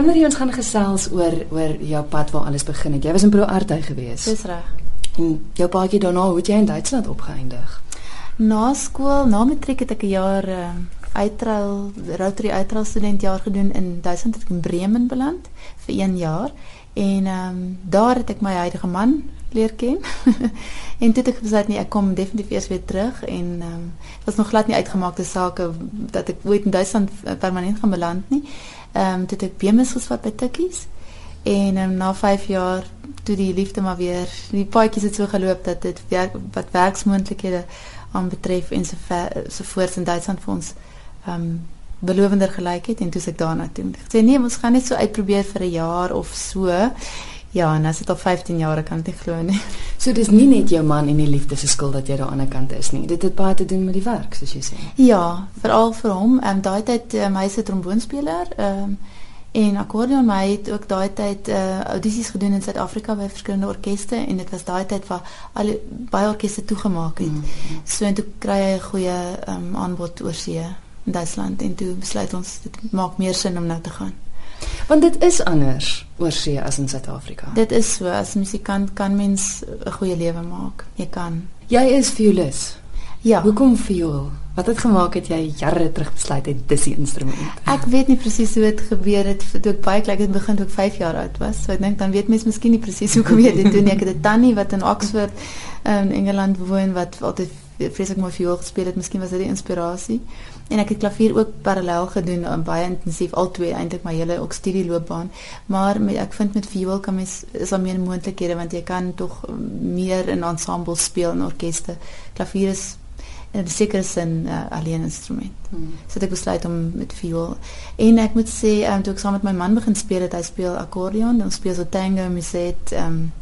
Annelie ons gaan gesels oor oor jou pad waar alles begin het. Jy was in Pro Arte gewees. Dis reg. En jou paadjie daarna, hoe het jy in Duitsland opgeëindig? Na skool, na matriek het ek 'n jaar uh, uitruil Rotary uitruil studentjaar gedoen in Duitsland het ek in Bremen beland vir 1 jaar en ehm um, daar het ek my huidige man leer ken. en toe het ek besluit nee, ek kom definitief eers weer terug en ehm um, was nog glad nie uitgemaakte sake dat ek ooit in Duitsland eh, permanent gaan beland nie. Ehm um, toe het bemis geswat by Tikkies en um, na 5 jaar toe die liefde maar weer die paadjies het so geloop dat dit werk wat werksmoontlikhede aan betref en so ver, so voort in Duitsland vir ons ehm um, belovender gelyk het en toe ek daarna toe. Ek sê nee, ons gaan net so uitprobeer vir 'n jaar of so Ja, en as dit al 15 jaar kan ek glo nie. So dis nie net jou man en die liefde se skuld dat jy daar aan die ander kant is nie. Dit het baie te doen met die werk, soos jy sê. Ja, veral vir hom. Ehm um, daai tyd um, hy se tromboonspeler, ehm um, en akkordeon my het ook daai tyd uh, audisies gedoen in Suid-Afrika by verskillende orkeste en dit was daai tyd waar al baie orkeste toegemaak het. Mm -hmm. So en toe kry hy 'n goeie ehm um, aanbod oor see in Duitsland en toe besluit ons dit maak meer sin om nou te gaan. Want dit is anders oor see as in Suid-Afrika. Dit is so as musikant kan mens 'n goeie lewe maak. Jy kan. Jy is violis. Ja. Hoekom viool? Wat het gemaak het jy jare terug besluit het dis die instrument? Ek weet nie presies hoe dit gebeur het toe ek baie klein het begin toe ek 5 jaar oud was. So ek dink dan weet mens miskien nie presies hoe kom jy dit doen nie. Ek het 'n tannie wat in Oxford in Engeland woon wat altyd vreeslik mooi viool gespeel het. Miskien was dit die inspirasie. En ek het klavier ook parallel gedoen, um, baie intensief albei eintlik my hele ook studieloopbaan. Maar met, ek vind met viool kan mens is daar meer moontlikhede want jy kan tog meer in ensembles speel in orkeste. Klavier is in 'n sekere sin uh, alleen instrument. Hmm. So ek besluit om met viool. En ek moet sê, um, toe ek saam met my man begin speel, het hy speel akkordeon, ons speel so tango, muset, ehm um,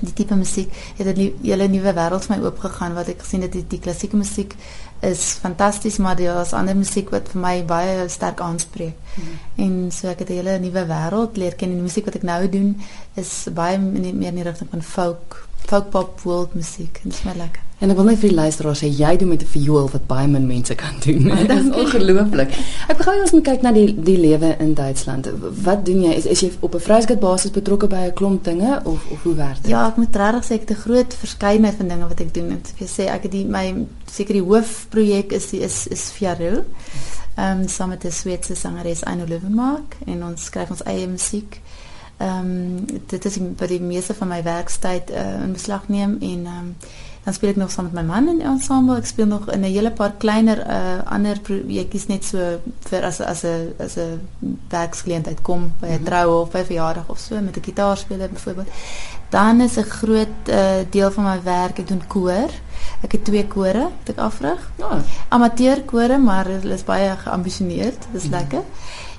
die tipe musiek het 'n hele nuwe wêreld vir my oopgegaan wat ek gesien het die, die klassieke musiek is fantasties maar daar is ander musiek wat vir my baie sterk aanspreek. Mm -hmm. En so ek het 'n hele nuwe wêreld leer ken en die musiek wat ek nou doen is baie meer in die rigting van folk, folk pop world musiek. Dit is my lekker. En ek wil net vir die luisteraars sê jy doen met 'n viool wat baie min mense kan doen. Dit is ongelooflik. Ek begin ons moet kyk na die die lewe in Duitsland. Wat doen jy? Is is jy op 'n vryskut basis betrokke by 'n klomp dinge of of hoe werk dit? Ja, ek moet regtig sê ek het 'n groot verskeidenheid van dinge wat ek doen. Ek wil sê ek het die my seker die hoofprojek is die is is Fiaril. Ehm um, saam met 'n Sweedse sangeres Aino Löwenmark en ons skryf ons eie musiek. Ehm um, dit is wat die meeste van my werkstyd uh, in beslag neem en ehm um, dan speel ek nog saam met my man in ensemble. Ek speel nog in 'n hele paar kleiner uh, ander projekkies net so vir as as 'n as 'n werksgeleentheid kom by 'n mm -hmm. troue of by verjaardag of so met 'n gitaarspeler byvoorbeeld. Dan is 'n groot uh, deel van my werk ek doen koor. Ek het twee kore wat ek afrig. Ja, amateur kore, maar hulle is baie geambisioneerd. Dis mm -hmm. lekker.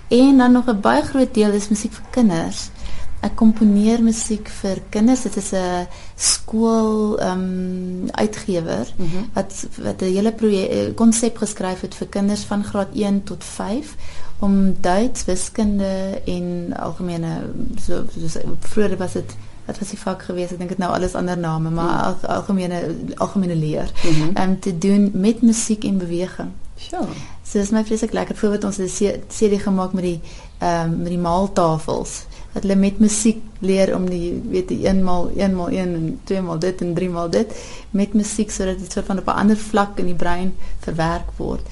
En dan nog 'n baie groot deel is musiek vir kinders. Ek komponeer musiek vir kinders. Dit is 'n skool ehm um, uitgewer mm -hmm. wat wat 'n hele projek konsep geskryf het vir kinders van graad 1 tot 5 om Duits, wiskunde en algemene so soos vroeër was dit wat was die vak geweest? Ek dink dit nou alles ander name, maar mm -hmm. algemene algemene leer. Ehm mm um, te doen met musiek en beweging. Sure. So dis my vreeslik lekker voorbeeld ons het 'n CD gemaak met die ehm um, met die maaltafels dat hulle met musiek leer om die weet die 1 maal 1 maal 1 en 2 maal dit en 3 maal dit met musiek sodat dit soort van op 'n ander vlak in die brein verwerk word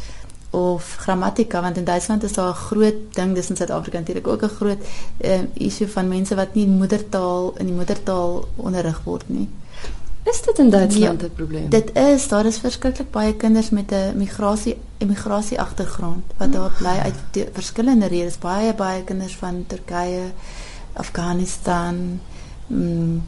of grammatika want in Duitsland is daar 'n groot ding dis in Suid-Afrika natuurlik ook 'n groot uh, issue van mense wat nie moedertaal in die moedertaal onderrig word nie. Is dit in Duitsland 'n ja, probleem? Dit is, daar is verskriklik baie kinders met 'n migrasie immigrasie agtergrond wat daar bly uit verskillende redes, baie baie kinders van Turkye, Afghanistan, mm,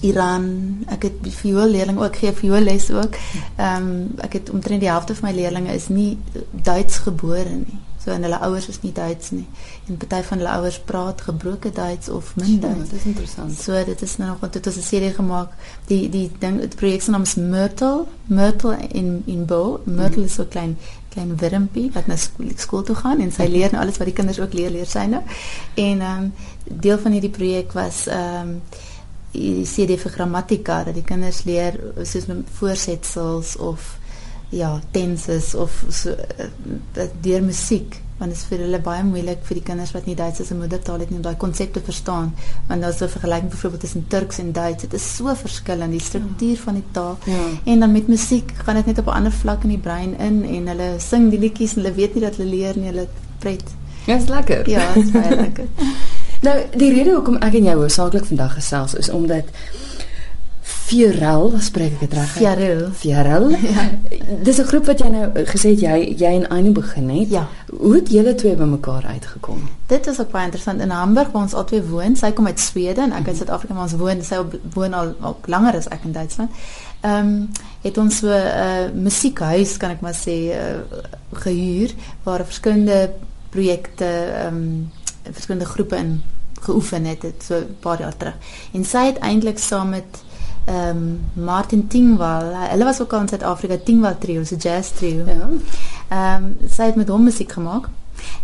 Iran. Ek het viool leerlinge ook gee viool les ook. Ehm um, ek het omtrent die helfte van my leerlinge is nie Duits gebore nie. So en hulle ouers is nie Duits nie. En party van hulle ouers praat gebroke Duits of min Duits. Ja, dit is interessant. So dit is nou nog wat dit is 'n serie gemaak. Die die ding die projek se naam is Myrtle, Myrtle in in Bo. Myrtle mm. is so klein klein wurmpie wat na skool, skool toe gaan en sy mhm. leer nou alles wat die kinders ook leer leer sy nou. En ehm um, deel van hierdie projek was ehm um, die CD vir grammatika dat die kinders leer soos met voorsetsels of ja, tenses of so uh, deur musiek want dit is vir hulle baie moeilik vir die kinders wat nie Duits as 'n moedertaal het nie om daai konsepte verstaan. Want daar's 'n vergelyking byvoorbeeld tussen Turks en Duits. Dit is so verskillend die struktuur van die taal. Ja. en dan met musiek gaan dit net op 'n ander vlak in die brein in en hulle sing die liedjies en hulle weet nie dat hulle leer nie hulle pret. Ja is lekker. Ja is baie lekker. Nou die rede hoekom ek en jy hoofsaaklik vandag gesels is omdat Fiorel, spreek ek dit reg? Fiorel. Fiorel. Ja. Dis 'n groep wat jy nou gesê het jy jy en Anu begin het. Ja. Hoe het julle twee bymekaar uitgekom? Dit is ook baie interessant in Hamburg waar ons albei woon. Sy kom uit Swede en ek uit mhm. Suid-Afrika maar ons woon sy woon al al langer as ek in Duitsland. Ehm um, het ons so 'n uh, musiekhuis kan ek maar sê uh, gehuur waar verskillende projekte ehm um, verskillende groepe in geoefen het, het so 'n paar jaar terug. En sy het eintlik saam met ehm um, Martin Tingwal. Hulle was ook al in Suid-Afrika Tingwal trio, so jazz trio. Ja. Ehm um, sy het met hom musiek gemaak.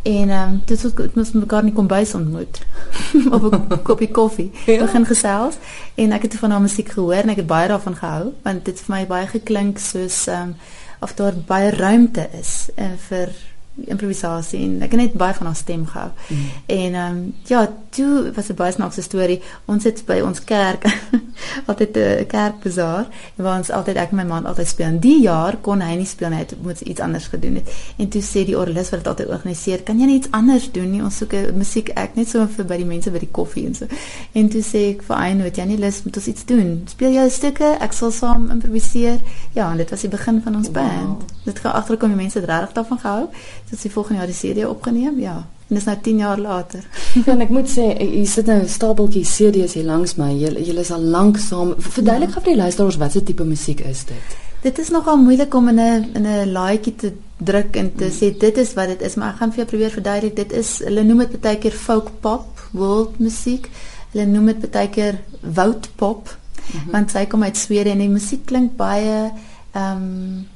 En ehm um, dit het ons mekaar nie kom bys ontmoet. op 'n koppie koffie. Ja. Begin gesels en ek het van haar musiek gehoor en ek het baie daarvan gehou want dit het vir my baie geklink soos ehm um, of daar baie ruimte is uh, vir improvisasie en ek het net baie van haar stem gehou. Mm. En ehm um, ja, toe was 'n baie snaakse storie. Ons het by ons kerk altyd 'n kerkbazaar waar ons altyd ek en my man altyd speel. En die jaar kon hy nie speel nie, hy het iets anders gedoen het. En toe sê die orgelis wat dit altyd organiseer, "Kan jy net iets anders doen nie? Ons soek 'n musiek ek net so vir by die mense by die koffie en so." En toe sê ek vir Aino, "Het jy nie lus om ons iets doen? Speel jy 'n stukke? Ek sal saam improviseer." Ja, en dit was die begin van ons wow. band. Dit gaan agterkom die mense het regtig daarvan gehou dat sy volgende jaar die CD opgeneem. Ja. En dis nou 10 jaar later. ja, en ek moet sê, hier sit nou 'n stapeltjie CD's hier langs my. Julle julle is al lank saam. Verduidelik ja. gou vir die luisteraars wat se tipe musiek is dit? Dit is nogal moeilik om in 'n in 'n laaitjie te druk en te mm. sê dit is wat dit is, maar ek gaan vir jou probeer verduidelik. Dit is hulle noem dit baie keer folk pop, world musiek. Hulle noem dit baie keer woud pop. Mm -hmm. Want sy kom uit Swede en die musiek klink baie ehm um,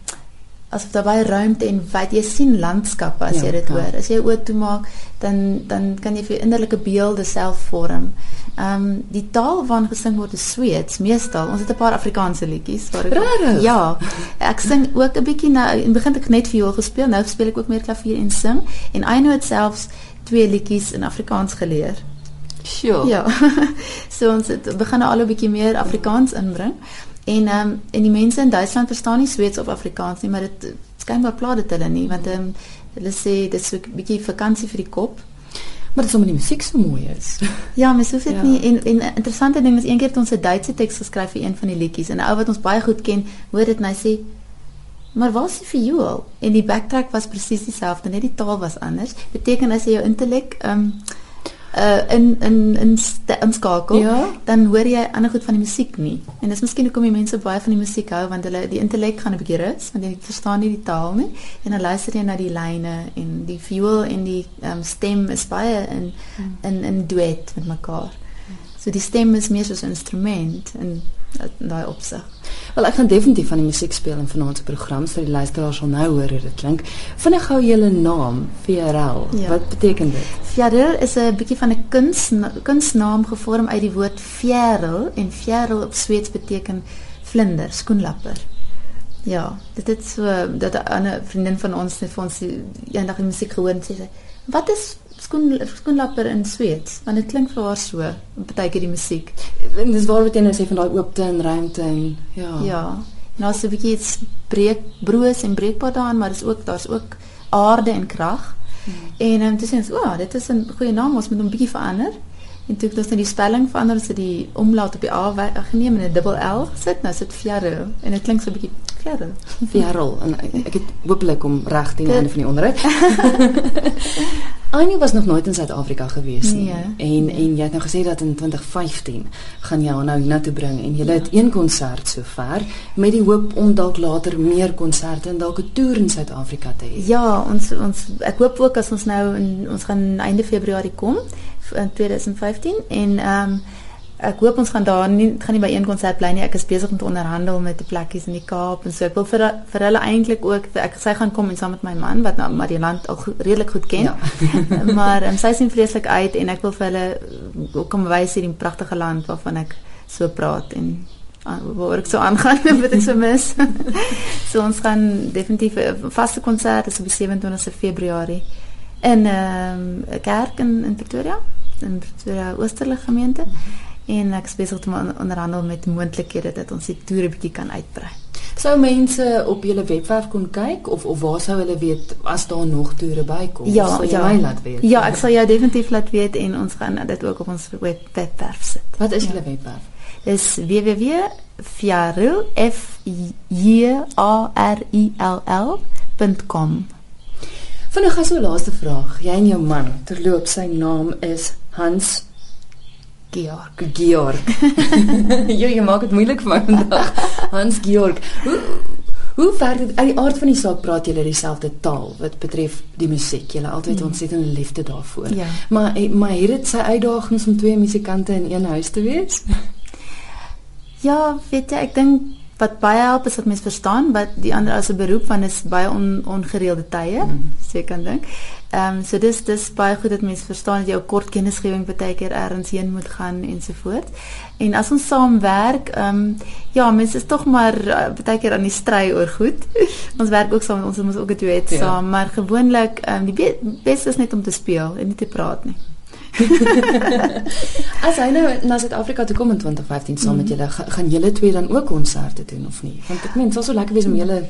asof daar baie ruimte en wyd jy sien landskappe as ja, jy dit ja. hoor. As jy oop toe maak, dan dan kan jy vir innerlike beelde self vorm. Ehm um, die taal waarvan gesing word is Sweeds meestal. Ons het 'n paar Afrikaanse liedjies waar ek Rarig. Ja. Ek sing ook 'n bietjie nou in begin ek net viool gespeel, nou speel ek ook meer klavier en sing en I know it selfs twee liedjies in Afrikaans geleer. Sure. Ja. so ons het begin nou al 'n bietjie meer Afrikaans inbring. En ehm um, en die mense in Duitsland verstaan nie Sweeds of Afrikaans nie, maar dit skynbaar pla dit hulle nie want ehm um, hulle sê dit is 'n bietjie vakansie vir die kop. Maar dit sommer die musiek so mooi is. ja, mens hoef dit ja. nie en en interessante ding is een keer het ons 'n Duitse teks geskryf vir een van die liedjies en 'n ou wat ons baie goed ken, hoor dit en hy sê Maar wat is die viool? En die backtrack was presies dieselfde, net die taal was anders. Beteken as jy jou intellek ehm um, uh in in in inskakel ja? dan hoor jy ander goed van die musiek nie. En dis miskien hoekom die mense baie van die musiek hou want hulle die intellek gaan 'n bietjie rus want jy verstaan nie die taal nie en dan luister jy na die lyne en die viool en die um, stem is baie in hmm. in in duet met mekaar. So die stem is meer soos 'n instrument en daai opsig. Wel ek gaan definitief van die musiek speel in vanaand se program sodat die luisteraars sal nou hoor hoe dit klink. Vinnig gou julle naam, VRL. Ja. Wat beteken dit? VRL is 'n bietjie van 'n kuns kunsnaam gevorm uit die woord fjäril en fjäril op Sweeds beteken vlinder, skoenlapper. Ja, dit het so dat 'n ander vriendin van ons net vir ons eendag die musiek gehoor en sê wat is skoen skoenlapper in Sweeds want dit klink vir haar so partykeer die musiek. En dis waar wat jy nou sê van daai oopte en ruimte en ja. Ja nou so 'n bietjie breek broos en breekbaar daarin maar dis ook daar's ook aarde en krag. Hmm. en um, dis sê o oh, dit is 'n goeie naam ons moet hom bietjie verander. En toe het ons net die spelling verander so die omlaut op die a geneem en 'n dubbel l gesit nou sit fjärre en dit klink so 'n bietjie fjärre fjärrel en ek het hopelik om reg teen die einde van die onderhoud Annie was nog nooit in Suid-Afrika gewees nie. Nee, en nee. en jy het nou gesê dat in 2015 gaan jy nou hiernatoe bring en jy ja. het een konsert sover met die hoop om dalk later meer konserte en dalk 'n toer in Suid-Afrika te hê. Ja, ons ons ek hoop ook as ons nou in ons gaan einde Februarie kom in 2015 en ehm um, ek hoop ons gaan daar nie gaan nie by een konsert bly nie. Ek is besig om te onderhandel met die plekkies in die Kaap en so ek wil vir vir hulle eintlik ook ek sy gaan kom en saam met my man wat nou maar die land al go, redelik goed ken. Ja. maar um, sy sien vreeslik uit en ek wil vir hulle kom wys hierdie pragtige land waarvan ek so praat en waar ek so aangaan wat ek so mis. so ons gaan definitief 'n vaste konsert is op die 27ste Februarie in 'n um, kerk in in Pretoria, in Pretoria Oosterlige gemeente. En ek besig om onderhandel met moontlikhede dat ons die toere bietjie kan uitbrei. Sou mense op julle webwerf kon kyk of of waar sou hulle weet as daar nog toere bykom? Ja, sal ja. my laat weet. Ja, ek sal jou definitief laat weet en ons gaan dit ook op ons webwerf sit. Wat is ja. julle webwerf? Dis www.fiaril.com. Vinnig as 'n laaste vraag. Jy en jou man, terloop sy naam is Hans Georg. Georg. jy jy maak dit moeilik vir my vandag. Hans Georg. Hoe hoe ver uit die aard van die saak praat julle dieselfde taal wat betref die musiek. Julle altyd mm. ontsettende liefde daarvoor. Ja. Maar eh, maar het dit sy uitdagings om twee musikante in een huis te wees? Ja, weet jy, ek dink wat baie help is dat mens verstaan wat die ander as 'n beroep van is baie on, ongereelde tye, mm. seker dink. Ehm um, so dis dis baie goed dat mens verstaan dat jou kort kennisgewing baie keer ergens heen moet gaan ensovoorts. En as ons saam werk, ehm um, ja, mens is tog maar uh, baie keer aan die stry oor goed. ons werk ook saam, ons moet ook 'n duet ja. saam, maar gewoonlik ehm um, die be beste is net om te speel en nie te praat nie. As hy nou na Suid-Afrika toe kom in 2015 saam mm. met julle, gaan julle twee dan ook konserte doen of nie? Want ek meen, dit sou so lekker wees om julle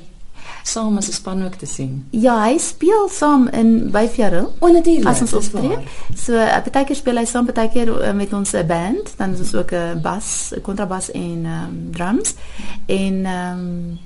saam as 'n span ook te sien. Ja, hy speel saam in Byfjarrel. O, natuurlik. As ons optree. So, uh, baie keer speel hy saam baie keer uh, met ons 'n band, dan is ons ook 'n bas, kontrabas en um, drums. En ehm um,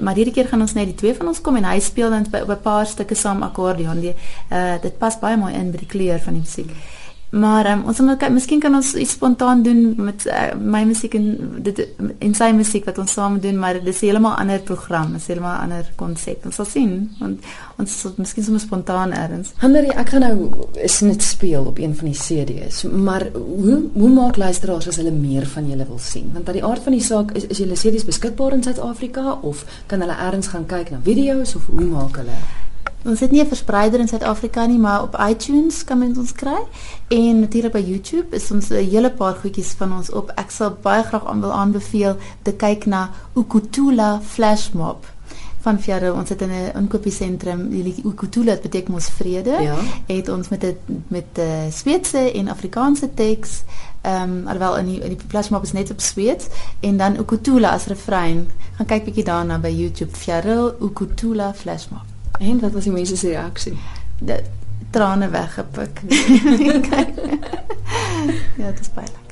maar hierdie keer gaan ons net die twee van ons kom en hy speel dan op 'n paar stukke saam akkordeon. Die uh dit pas baie mooi in by die kleur van die musiek. Mm. Maar um, ons moet kyk, miskien kan ons iets spontaan doen met uh, my musiek en dit en sy musiek wat ons saam doen, maar dit is heeltemal ander program, is heeltemal ander konsep. Ons sal sien. Want ons sal miskien sommer spontaan erns. Handerie, ek gaan nou is net speel op een van die CD's, maar hoe hoe maak luisteraars as hulle meer van julle wil sien? Want aan die aard van die saak is is julle CD's beskikbaar in Suid-Afrika of kan hulle erns gaan kyk na video's of hoe maak hulle? Ons het nie 'n verspreider in Suid-Afrika nie, maar op iTunes kan mens ons kry en natuurlik by YouTube is ons 'n hele paar goedjies van ons op. Ek sal baie graag aan wil aanbeveel te kyk na Ukutula Flashmob van Fjare. Ons het in 'n inkopiesentrum, die Ukutula beteken ons vrede. Ja. Het ons met dit met uh, Sweedse en Afrikaanse teks ehm um, alhoewel in die in die flashmob is net op Sweeds en dan Ukutula as refrein. Gaan kyk bietjie daarna by YouTube Fjare Ukutula Flashmob. En wat was die mense se reaksie? De trane weggepik. ja, dit is baie